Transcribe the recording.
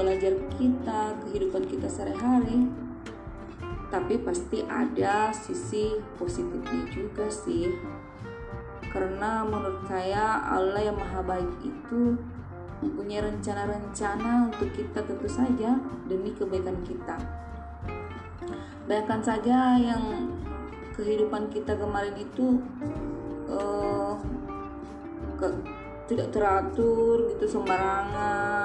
belajar kita, kehidupan kita sehari-hari. Tapi pasti ada sisi positifnya juga sih. Karena menurut saya Allah yang maha baik itu mempunyai rencana-rencana untuk kita tentu saja demi kebaikan kita. Bayangkan saja yang kehidupan kita kemarin itu uh, ke, tidak teratur gitu sembarangan